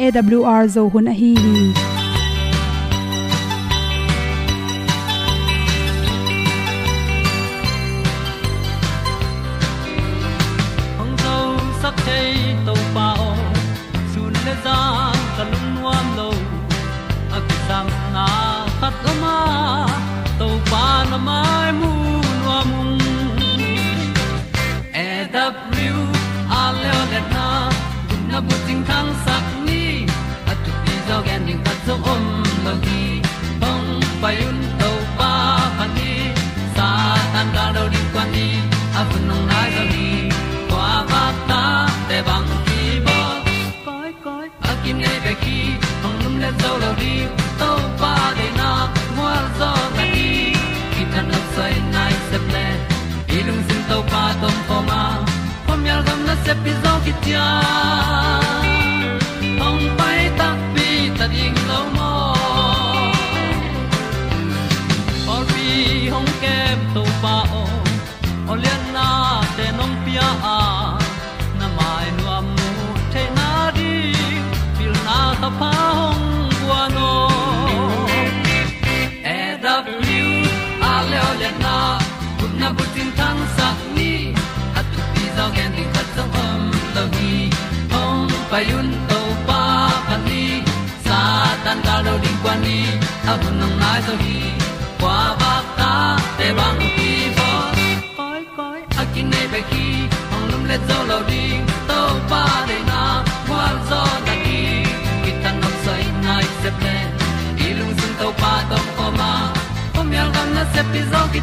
awr zo hun a hi hi pi bu nang kwa ba ta te bang ki bo koi koi a kin nei be ki ong lum le zo lo di to pa de na kwa zo na ki ki tan nok sai nai se ple i lung sun to pa tom ko ma. Pom yal gam na se pi zo ki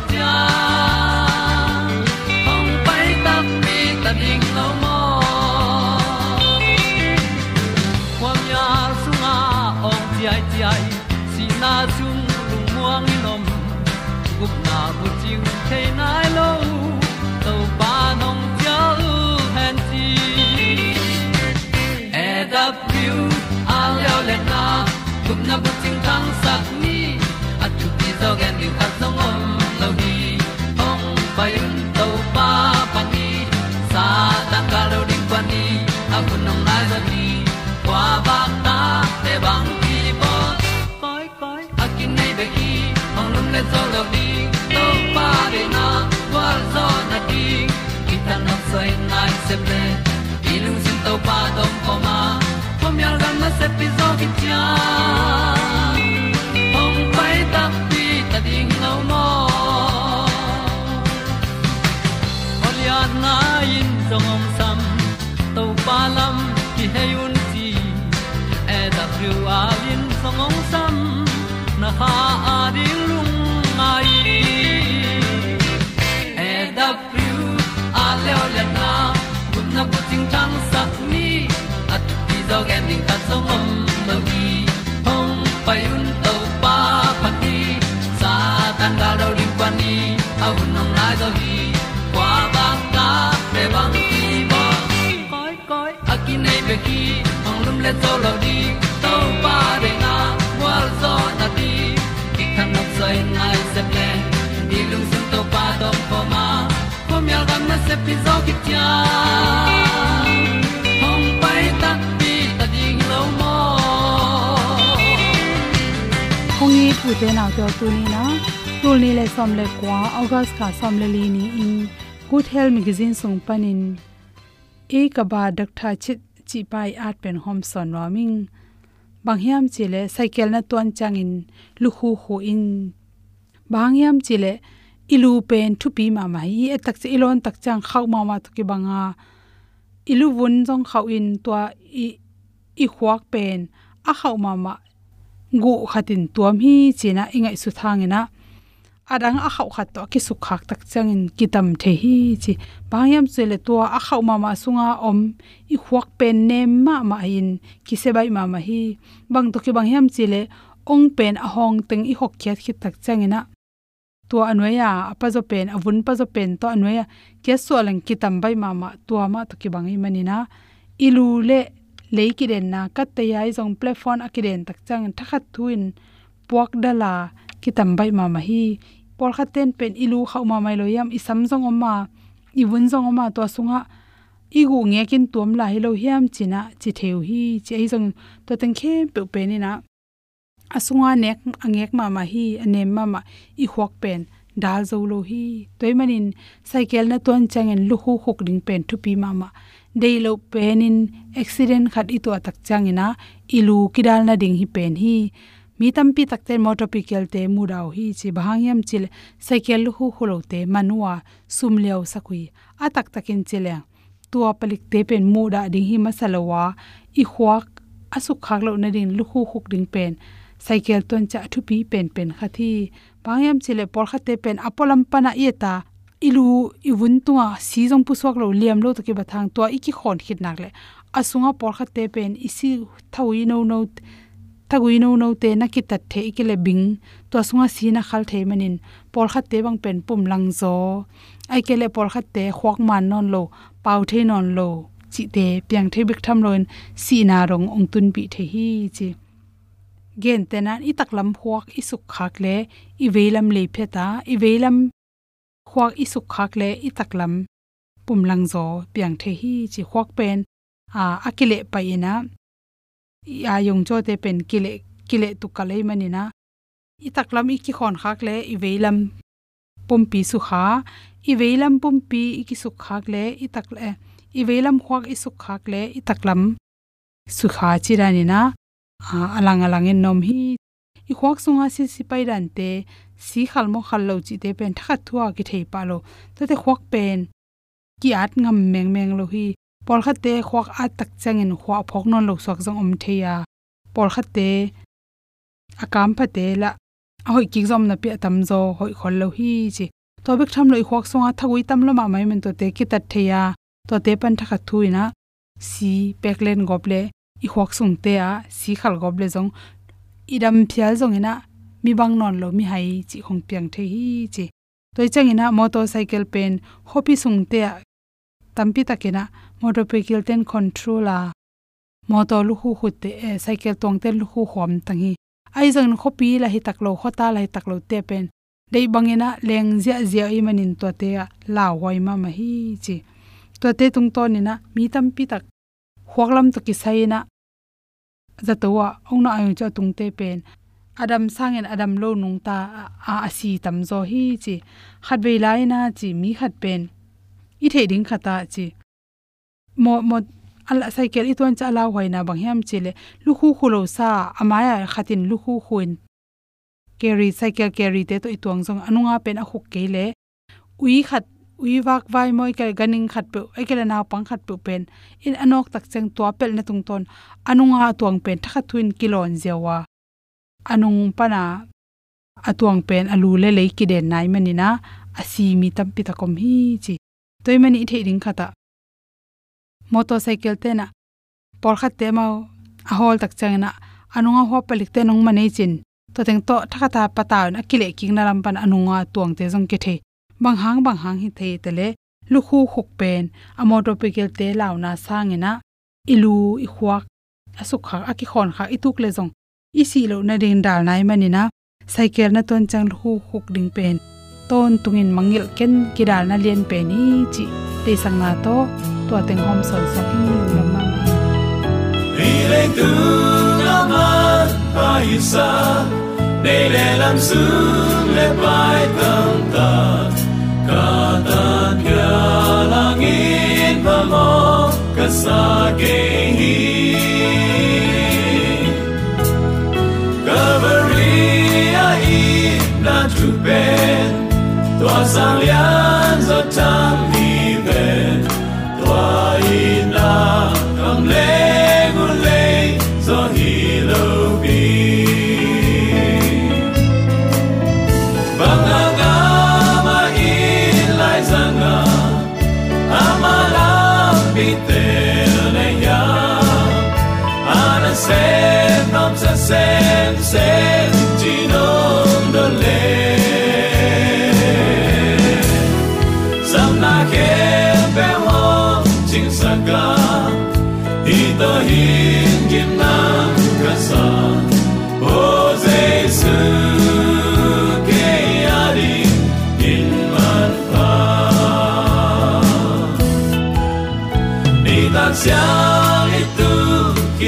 chiu pi zo ki tia ong pai ta pi ta ding lo mo Olia na in song om sam to pa lam ki hay un ti e da thru a lin song om sam na ha a di ti zo ta song om lo gi hong pai un to pa pa ti sa tan ga do ri pa ni. Au nong lai do gi kwa ba ta pe bang ki bo. Koi koi a ki nei pe ki ong lum le tàu lo di to pa de na wa zo na ti. Ki kan nok sai nai se ple ni lung sun to pa do pa ma. Không nhớ al gam na se pi zo ki tia thu te naw te tu ni na tul ni le som le kwa august ka som le li ni in good health magazine sung panin e ka ba doctor chit chi pai at pen hom son warming bangyam chile cycle na ton changin lu khu khu in bang hiam bangyam chile ilu pen thu pi ma ma hi e tak che ilon tak chang khau ma ma to ki banga ilu vun jong khau in tua i i khwak pen a khau ma ma gu khatin tuam hi china ingai su thangena. Adang a khau khat to ki su khak tak changin kitam the hi chi. Bangyam chele to a khau ma ma sunga om. I khwak pen nem ma ma in. Ki se bai ma ma hi. Bang to ki bangyam chele ong pen a hong teng i hok khet khit tak changena. Tua anwaya apazo pen avun pazo pen to anwaya ke solang kitam bai mama tua ma to ki bangi manina. Ilu le leiki den na kat te yai jong platform akiden tak chang thakhat thuin puak dala kitam bai mama hi. Por khaten pen ilu khau ma mai lo yam isam jong oma, iwun jong oma to sunga, igu nge kin tuam la hi lo hiam china chi theu hi, chi ai jong to teng khe pe pe ni na asunga nek, angek ma ma hi, anem ma ma i huak pen, dal zo lo hi. Toy manin, cycle na ton changen lu hu khuk ding pen thu pi ma ma dei lo penin accident khat i to tak changina, ilu kidal na ding hi pen hi. Mi tam pi tak te mudau hi, chi bhangyam chil cycle lu hu khulo te manua sumleo sakui. Atak takin chile, tua palik te pen muda ding hi masalawa i khwak asuk khak lo na ding lu hu khuk ding pen. Cycle ton cha thu pi pen pen khathi. Pangyam chile por khate pen apolam pana eta ilu iwun tunga si jong pu sok lo liam lo to ke bathang to iki khon khit nak le asunga por khate pen isi thawi no no thagui no no te na ki tat the ikile bing to asunga si na khal the manin por khate bang pen pum lang zo ai kele por khate khwak man non lo pau the non lo chi te piang the bik tham loin si na rong ong tun bi the hi chi gen te na i taklam huak i suk khak le i veilam le pheta i veilam huak i suk khak le i taklam pum zo piang the hi chi huak pen, a akile pa ina. Ya yong cho te pen kile kile tu kalai manina i taklam i ki khon khak le i velam pum su kha. I velam pum i ki suk khak le eh, i takle i velam huak i suk khak le i taklam su kha chirani na alang alang en nom hi. I khwak sunga si si ran te สีขัลโมขัลโลจิเตเป็นทักทั่วกิเทปาโลแต่แต่ควักเป็นกีอัดงำแมงแมงโลฮีปอลคัตเตควักอัดตักจังเงินควักพกนอนโลสวกจังอมเทียปอลคัตเตอากามพเตละเอาอีกิกซอมนะเปียตำโจหอยคนโลฮีจิตัวเบกทำเลยควักสงอาทักวิตำละมาไม่เมันตัวเตกิตัดเทียตัวเตปันทักทุยนะสีเป็กเลนกบเลอีควักสุงเตะสีขัลกบเลจงอีดำเพียจงเห็นะ mi bang non lo mi hai chi khong piang the hi chi. Toi chang ina motorcycle pen hopi sung te a tampi takena motorcycle ten controller motor lu hu hu te e cycle tong te lu hu hom tangi ai jang khopi la hi taklo khota la hi taklo te pen. Dei bangena leng zia zia i manin to te la hoi ma ma hi chi. To te tung to ni na mi tampi tak khwaklam to ki saina zatowa ongna ayu cha tungte pen adam sangen adam lo nung ta a asi tam zo hi chi, khat ve lai na chi, mi khat pen, i the ding khata chi. Mo mo, al cycle itwan cha la hoina bang hem chile lu khu khu lo sa amaya khatin lu khu khuin carry cycle carry te to itwang jong anunga pen a khuk ke le, ui khat, ui wak vai moi ka ganing khat pe ekela naw pang khat pe pen, in anok tak cheng to pel na tung ton anunga tuang pen thakha thuin kilon zewa anung pana atuang pen alu le le ki den nai manina asi mi tam pi ta kom hi chi. Toy mani the ring khata. Motorcycle te na por khat te ma a hol tak chang na, anunga ho palik te nong mane chin. To teng to thaka ta pata na kile king na ram pan anunga tuang te jong ke the. Bang hang bang hang hi the tele lu khu khuk pen, a motorcycle te launa sangena ilu i khuak asuk kha aki khon kha ituk le jong isi lo na rin dal nai manina cycle na ton chang hu khuk ding pen. Ton tungin mangil ken kidal na lien pe ni chi. Te sang na to to teng hom sol so hi lo ma. Ri le tu na ma, pa isa de le lam su le pai tam ta. Kata kia langit pamo kasagehi hi. Na tupen Tua sang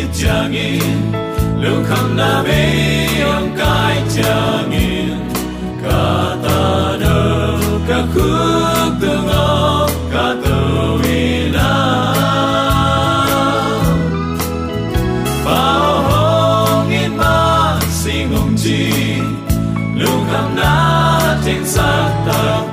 kijangin lu kham na be ong kai changin kata do ka khuk tu ngo ka tu ina bao hong in ma sing ong chi lu kham na trên sắc tập bi in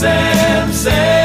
nam sa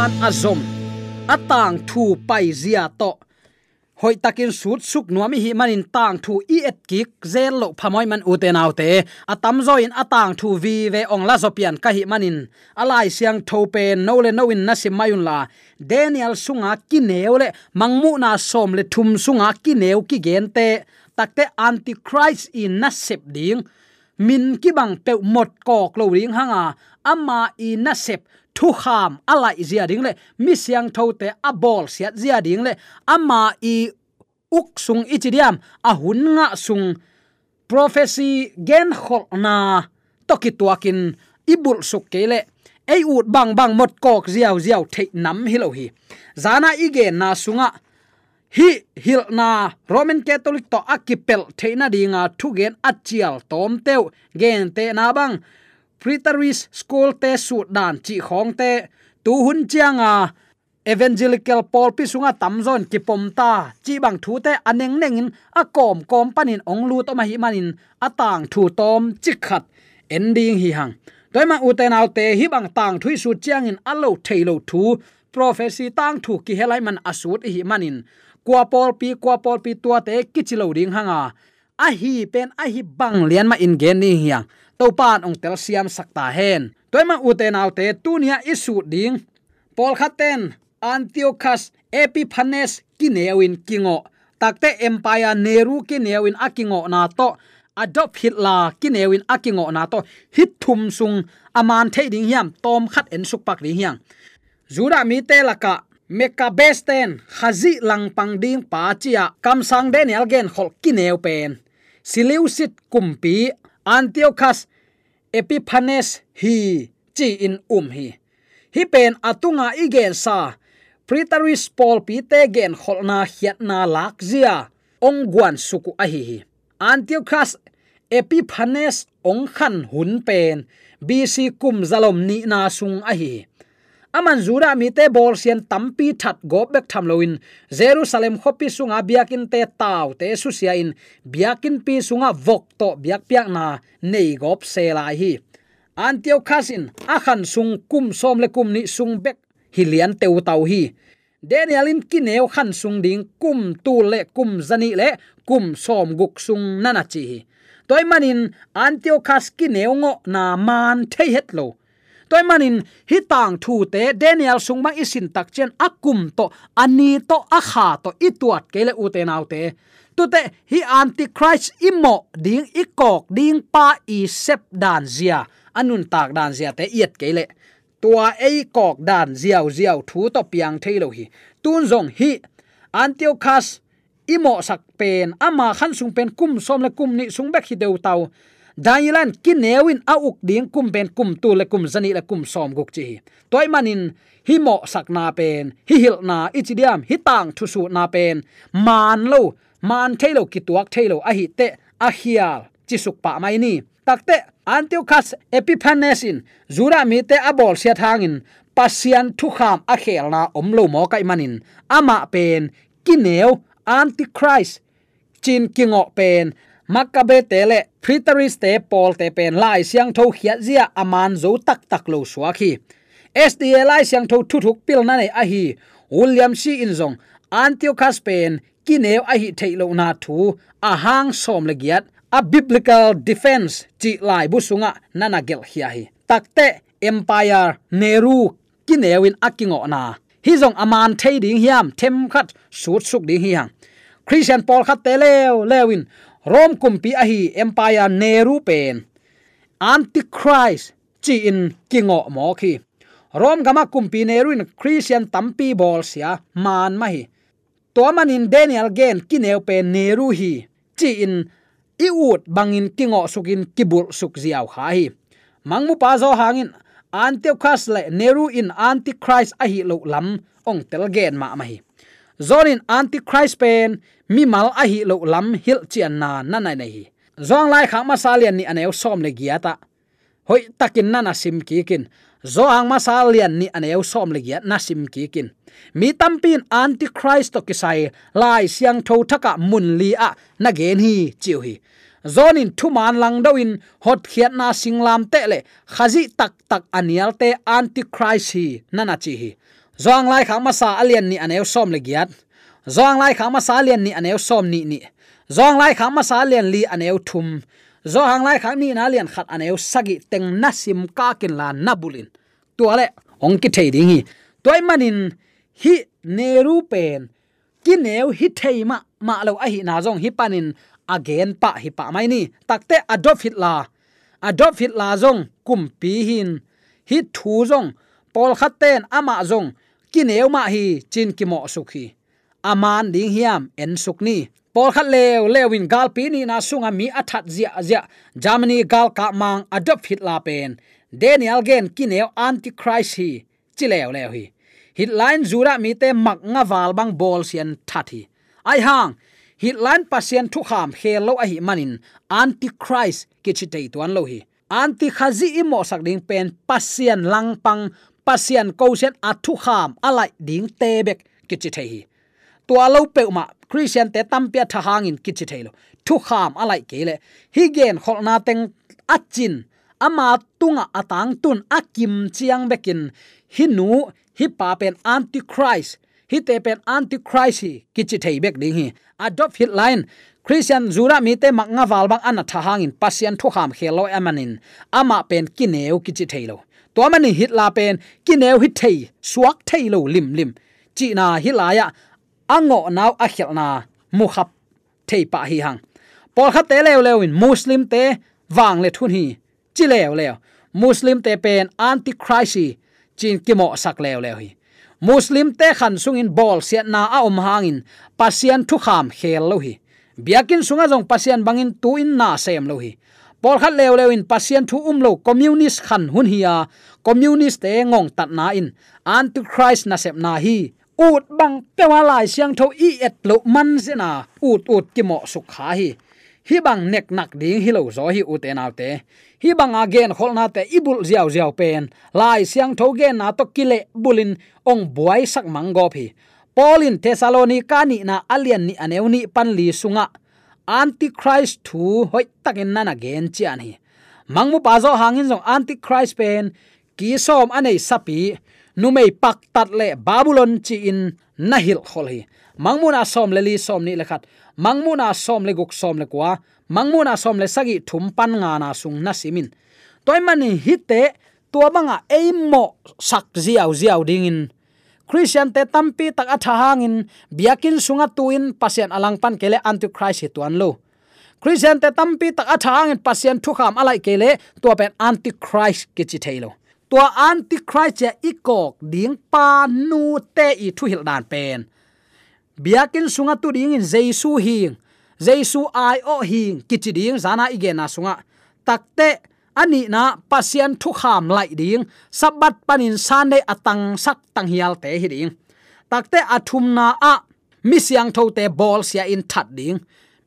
ge azom atang thu pai zia to. Hoi takin sut suk nuami hi manin tang thu i et kik zel lo phamoi man uten te. Atam zo in atang thu vi ve ong la zopian ka hi manin. Alai siang tho pen no le no in nasim mayun la. Daniel sunga ki neu le. Mangmu na som le thum sunga ki neu ki gen te. Takte antichrist in nasep ding. Min ki bang pe mot kok lo ring hanga. Ama i nasep thu kham alai zia ding le. Mi siang tho te a bol siat zia ding le. Ama i uk sung ichidiam a hun nga sung. Prophecy gen khol na toki tuakin ibul suk kele ei ut bang bang mot kok ziaw ziaw thei nam hilo hi. Zana ige na sunga. Hi, hil na roman catholic to akipel theina dinga thu gen achial tom teu. Gen te na bang preteris school te su dan chi khong te tu hun chianga, evangelical paul pi sunga tamzon ki pomta chi bang thu te aneng nengin, a kom kom panin ong lu to ma hi manin atang thu tom chi khat, ending hi hang. Toy ma uten autte hi bang tang thui su chiang in alo thailo thu prophecy tang thu ki helai man asut hi manin. Kwa pol pi, kwa pol pi tua te kichilo ding hanga a hi pen a hi bang lian ma in gen ni hiang to pan ong tel siam sakta hen. Toy ma uten autte tunia isu ding. Pol khaten antiochus epiphanes kinewin kingo. Takte empire neru kinewin akingo na to. Adop hitler kinewin akingo na to. Hit thum sung aman thading hiam. Tom khat en suk pak ri hiang zura mi te laka. Meka besten khazi lang pang ding pa chia. Kam sang daniel gen khol kinew pen sileusit kumpi. Antiochus epiphanes, hi, chi in um hi. Hi pen atunga igen sa. Pritaris paul pi te gen kholna hiatna na lak ong guan suku a hi hi. Antiochus epiphanes, ong khan hun pen. Bc kum zalom ni na sung a hi aman zura mi te bol sian tampi that go bek tham loin jerusalem khopi sunga biakin te taw te su sia in biakin pi sunga vok to biak piak na nei gop se lai hi antiochasin akhan sung kum som le kum ni sung bek hilian teu tau hi. Danielin kineu khan sung ding kum tu le kum zani le kum som guk sung nana chi hi. Toy manin antiochus kineu ngo na man thei het lo. Toy manin hi tang thu te daniel sung ma isin tak chen akum to ani to akha to ituat kele ute naute tute hi antichrist imo ding ikok ding pa i sep dan zia anun tak dan zia te iet kele tua ei kok dan ziaw ziaw thu to piang thailo hi tun zong hi antiochus imo sak pen ama khan sung pen kum som le kum ni sung bek hi deu tau dailan kinewin a uk ding kum pen kum tu le kum zani le kum som guk chi toy manin hi mo sak na pen, hi hil na ichidiam hi tang thu su na pen. Man lo, man thailo ki tuak thailo a hi te, a hial, chi suk pa mai ni. Takte antiochus epiphanes in zura mi te abol sia thangin pasian thu kham a khel na om lo mo kai manin. Ama pen kineu antichrist, chin kingo pen makabe tele pritaris te pol te pen lai siang tho khia zia, aman zo tak tak lo swa khi. Sda lai siang tho thu thuk pil na nei a hi. William c in zong, antiochus pen kineu a hi thailo na thu. A hang som le giat, a biblical defense chi lai bu sunga, nana gel hi. Hi takte empire neru kinewin akingo na. Hi zong, aman thei ding hiam, them khat sut suk ding hiang christian paul khat te lew lewin rom kumpi a hi empire neru pen. Antichrist chi in kingo mo khi. Rom gama kumpi neru in christian tampi bol sia man ma hi. To manin daniel gen kineu pen neru hi. Chi in iut bangin kingo sukin kibul suk ziaw kha hi. Mangmu pa zo hangin antichrist le neru in antichrist a hi lo lam ong tel gen ma ma hi zonin antichrist pen, mi mal a hi lo lam hil chian na na nai nei hi. Zong lai khang ma salian ni aneu som le giata hoi, takin na na sim ki kin. Zo ang ma salian ni aneu som le giat na sim ki kin. Mi tampin antichrist to kisai, lai siang tho thaka mun li a, na gen hi, chiu hi. Zonin thuman lang doin hot khiat na singlam te le, khazi tak tak anial te antichrist hi nana chi hi zong lai khang ma sa alian ni aneu som le giat zong lai khang ma sa alian ni aneu som ni ni zong lai khang ma sa alian li aneu thum zo hang lai khang ni na lian khat aneu sagi teng nasim ka kin la na bulin tuale ong ki thei ding hi toy manin hi neru pen ki neu hi thei ma ma lo a hi na zong hi panin again pa hi pa mai ni takte adopt la, adopt la zong kum pi hin. Hi thu zong pol khaten ama zong ki neu ma hi, chin ki mo sukhi aman ding hiam, en sukni pol khat lew lewin gal pi ni na sunga mi athat zia zia. Germany gal ka mang adopt hitler pen. Daniel gen kineu antichrist hi. Chilew lew hi. Hitline zura mi te mak nga wal bang bol sian thathi ai hang, hitline pasien thu kham hello a hi manin. Antichrist kichitei tuan lo hi. Anti khazi imo sak ding pen pasien langpang pasian ko sen athu kham, alai ding tebek kichitei hi tua lo pe ma christian te tampia tha hangin kichitei lo. Thu kham, alai kele. Hi gen kholna teng achin, ama tunga atang tun akim chiang bekin. Hinu hi pa pen antichrist. Hi te pen antichrist hi kichi thei bek ding hi. Adopt hit line, christian zura mi te mak nga wal bang ana thahangin pasian thu kham khelo amanin ama pen kineu kichi thailo to mani hit la pen, kineu hit thei, suak thailo lim lim. Chi na hi la ya, ango naw a khel na, mu khap thei pa hi hang. Pol kha te lew lew in muslim te wang le thun hi, chi lew lew muslim te pen antichrist chin kimo sak lew lew hi. Muslim te khan sungin bol siat na a om hangin pasian thu kham khel lo hi. Biakin sunga jong pasian bangin tu in na sem lo hi pol khat lew lew in, pasien thu um lo communist khan hun hiya communist te ngong tat na in. Antichrist na sep na hi. Ut bang pewa lai siang tho i et lo man se na. Ut ut ki mo su kha hi. Hi bang nek nak ding hi lo zo hi ut te naw te hi bang again khol na te ibul ziaw ziaw pen. Lai siang tho gen na to kile bulin. Ong buai sak mango phi polin thessalonica ni na alian ni aneuni panli sunga antichrist thu hoi takin nana gen chian hi. Mangmu pa zo hangin jong antichrist pen, ki som anei sapi numei pak tat le babylon chi in nahil khol hi. Mangmuna som le li som ni lekhat mangmuna som le guk som le kwa. Mangmuna som le sagi thum pan nga na sung na simin toy mani hite tua banga eimo sak ziaw ziaw dingin christian te tampi tak atha hangin biakin sunga tuin pasien alang pan kele antichrist tuan lo. Christian te tampi tak atha hangin pasien thu kham alai kele tua pen antichrist ki chi thailo tua antichrist ya ikok ding pa nu te i thu hil dan pen. Biakin sunga tu ding in jesu hing. Jesu ai o hing kichi ding zana igena sunga. Takte ani na pasian thu kham lai ding. Sabat panin sane atang sak tang hial te hi ding. Takte athum na a, mi siang tho te bol sia in that ding.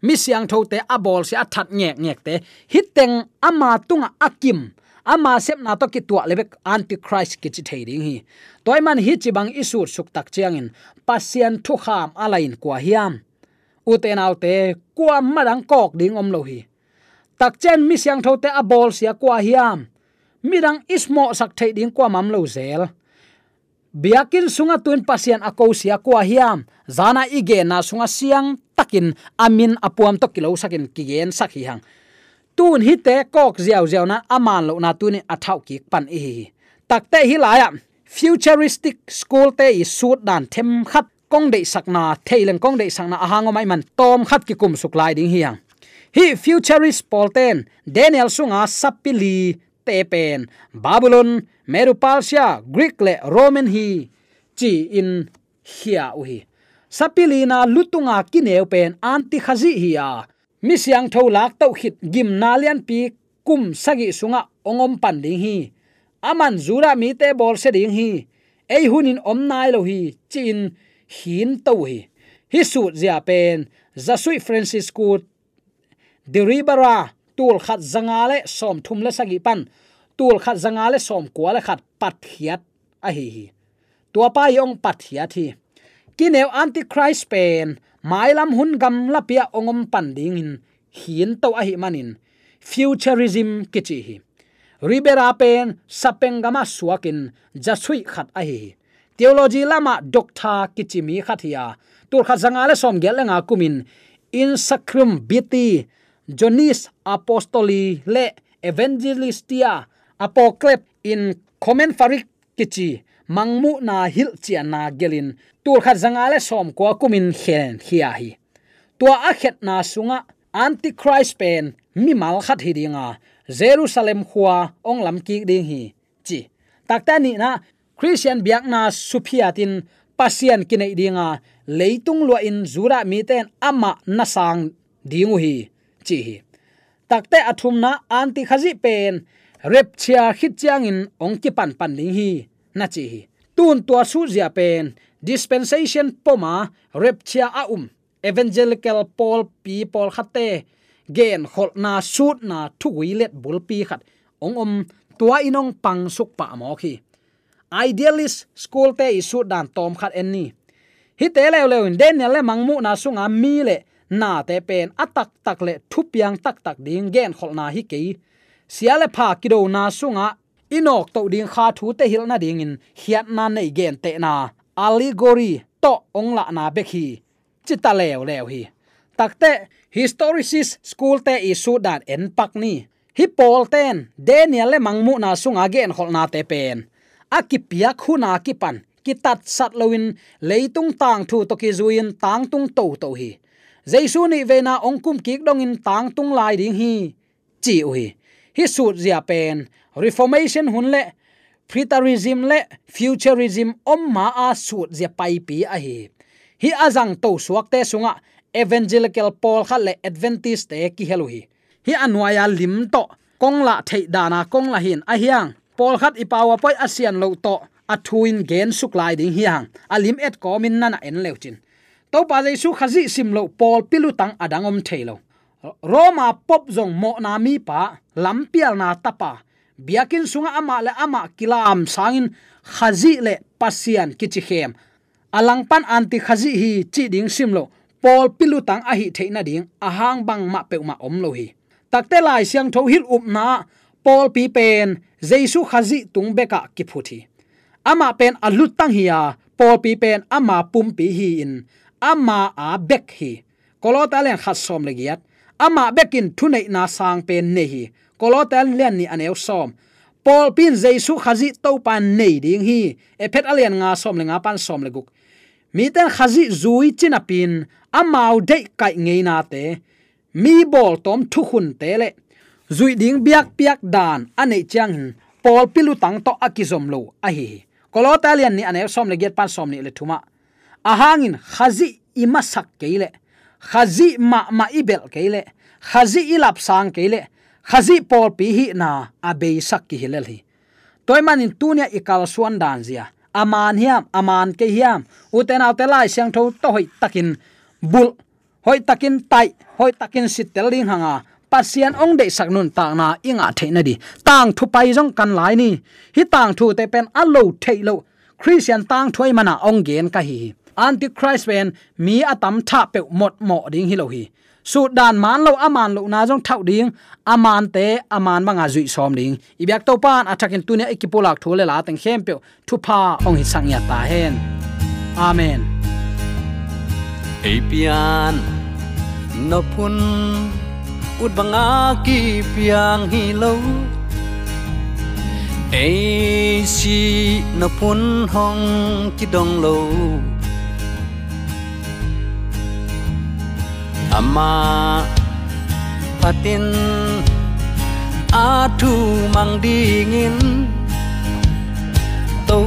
Mi siang tho te a bol sia that ngek ngek te. Hiteng ama tunga akim. Ama sep na to ki tua lebek antichrist ki chi thading hi. Toy man hi chi bang isu suk tak chiang in. Pasian thu kham alain kwa hiam. Uten autte kwa madang kok ding om lo hi tak chen mi siang tho te a bol sia kwa hiam. Mirang ismo sak thei ding kwa mam lo zel. Biakin sunga tuin pasian ako sia kwa hiam. Zana ige na sunga siang takin amin apuam to kilo sakin kigen sakhi hang. Tun hi te kok ziaw ziaw na aman lo na tuni athau ki pan e takte hi. Laya futuristic school te i suit dan them khat kong dei sakna theilen kong dei sakna ahangomai man tom khat ki kum suklai ding hiang hi futurist polten daniel sunga sapili tepen, babylon babylon merupalsia greek le roman hi chi in hia u hi sapilina lutunga kineu pen anti khazi hi ya. Mi siang tho lak to hit gim na lian pi kum sagi sunga ongom pan ding hi. Aman zura mi te bol se ding hi. Ei hunin om nai lo hi chin hin to hi. Hi su zia pen, zasui francis school deribara tul khat zangale som thum le sagi pan. Tul khat zangale som kwa le khat pat hiat a hi hi. Tua pa yong pat hiat hi. Kineu antichrist pen, mailam hun gam lapia ongom panding in hin to a hi manin. Futurism kichi hi. Ribera pen sapengama suakin, jasui khat a hi theology lama doctor kichimi khathia tur kha zanga le som gel nga kumin. In sakrum biti jonis apostoli le evangelistia apoklep in comment farik kichi mangmu na hil chia na gelin. Tur khat zanga le som ko kumin khen hia hi tua a khet na sunga antichrist pen mi mal khat hi dinga jerusalem khuwa ong lam ki ding hi. Chi. Takta ni na christian biak na suphiatin pasian kinai dinga. Leitung lo in zura mi ten ama nasang dingu hi. Chi hi takte athum na anti khazi pen rep chia khit chiang in ong ki pan pan ding hi na chi hi tun tua su zia pen dispensation poma repchia a um evangelical paul people khate gen khol na suit na thu wi let bul pi khat ong om tua inong pang suk pa mo khi idealist school te isu dan tom khat en ni hi te le le in den le mangmu na sunga mi le na te pen atak tak le thu piang tak tak ding gen khol na hi ke siale pha kido na sunga, inok to ding kha thu te hil na ding in, hiat na nei gen te na. Allegory to ongla na bekhi chita lew lew hi. Takte historicis school te i sudan en pak ni. Hi pol ten, daniel le mangmu na sunga gen hol na te pen. Akipia khuna kipan kitat sat loin leitung tang thu to ki zuin, tang tung to to hi jaisu ni vena ongkum kik dongin tang tung lai ding hi. Chi ui hi hi sut zia pen reformation hun le preterism le futurism omma a suit zia pai pi a hi. Hi azang to suak te sunga evangelical paul kha le adventist te ki helu hi. Hi anwaya lim to, kong la thei dana kong la hin a hiang. Paul khat ipawa poi asian lo to athuin gen suk lai ding hiang. Alim et komin nana en leuchin to pa jaisu khazi sim lo paul pilu tang adangom thailo roma pop zong mo na mi pa lampial na tapa biakin sunga ama le ama kilam sangin khazi le pasian kichi khem. Alang pan anti khazi hi chi ding simlo pol pilu tang a hi theina ding ahang bang ma pe ma om lo hi. Takte lai siang tho hil up na pol pi pen jesu khazi tung beka ki phuthi ama pen alut tang hiya pol pi pen ama pum pi hi in ama a bek hi. Kolota len khasom legiat ama bekin thunei na sang pen ne hi. Kolotel lian ni aneu som. Paul pin jaisu khazi to pan nei ding hi. E phet alian nga som le nga pan som le guk. Mi ten khazi zui china pin. Amau de kai ngei na te. Mi bol tom thu khun te le. Zui ding biak piak dan. Ane chang pol pilu tang to akizom lo. A hi. Kolotalian ni ane som le get pan som ni le thuma ahangin khazi ima sak keile, khazi ma ma ibel keile, khazi ilap sang keile, khazi pol pi hi na abe sak ki hilel hi. Toy manin tunia ikal suan dan zia. Aman hiam, aman ke hiam. Uten autte lai siang tho to hoi takin bul, hoi takin tai, hoi takin sitel ding hanga. Pasian ong de sak nun ta na inga theina di. Tang thu pai jong kan lai ni. Hi tang thu te pen alo thailo christian tang thoi mana ong gen ka hi antichrist ven, mi atam tha pe mot mo ding hi lo hi. Su dan man lo aman lo, na jong thau ding. Aman te aman manga zui som ding. Ibyak to pan athakin tunia ekipolak thole la teng hem pe thu pha ong hi sangya ta hen. Amen. Apian no pun ut banga ki piang hi lo. Ai si no pun hong ki dong lo. Ama patin a thu mang dingin to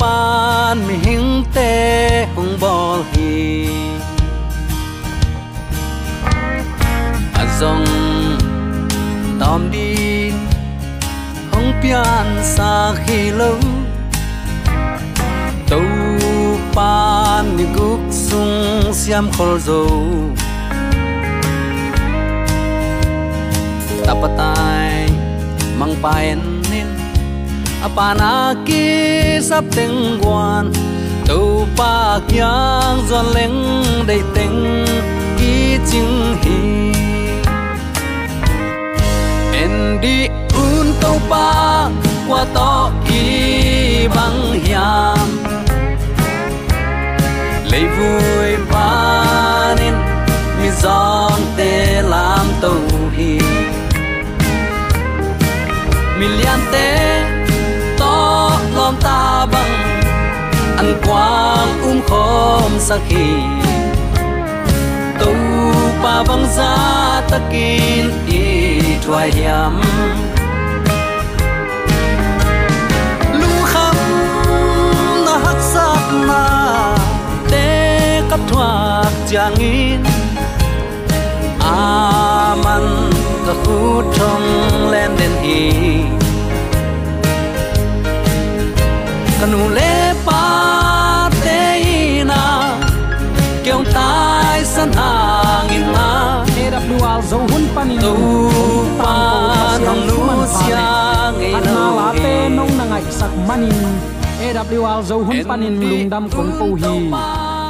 pan mi hing te hong bol hi azong tom din hong pian sa khi lâu tâu pan ni guk sung siam khol zo paen nin apana ki sắp teng quan tàu pa kyang zon leng đầy teng ki ching hi en đi un tàu pa qua to ki băng hiam lấy vui pa nên mi giòn tê làm tàu hi million te to lom ta bang an quang um khom sa khi. Tu pa vâng bang za takin i thuai yam lu kham na hak sak na, te kap thuak changin aman ka khu thong len den hi kanu le pa te na kêu tai san hang in na. AWR zo hun panin tu pa nong lu sia ngei na la te nong na ngai sak manin AWR zo hun panin lungdam kong ko hi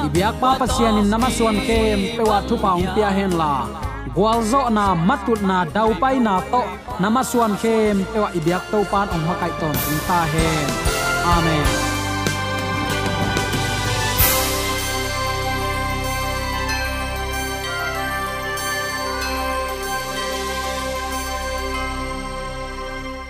ibyak pa pasian in namaswan kem pewa thu paung pia hen la gwalzo na matut na dau pai na to namaswan khem ewa ibyak to pan ong makai ton ta hen amen.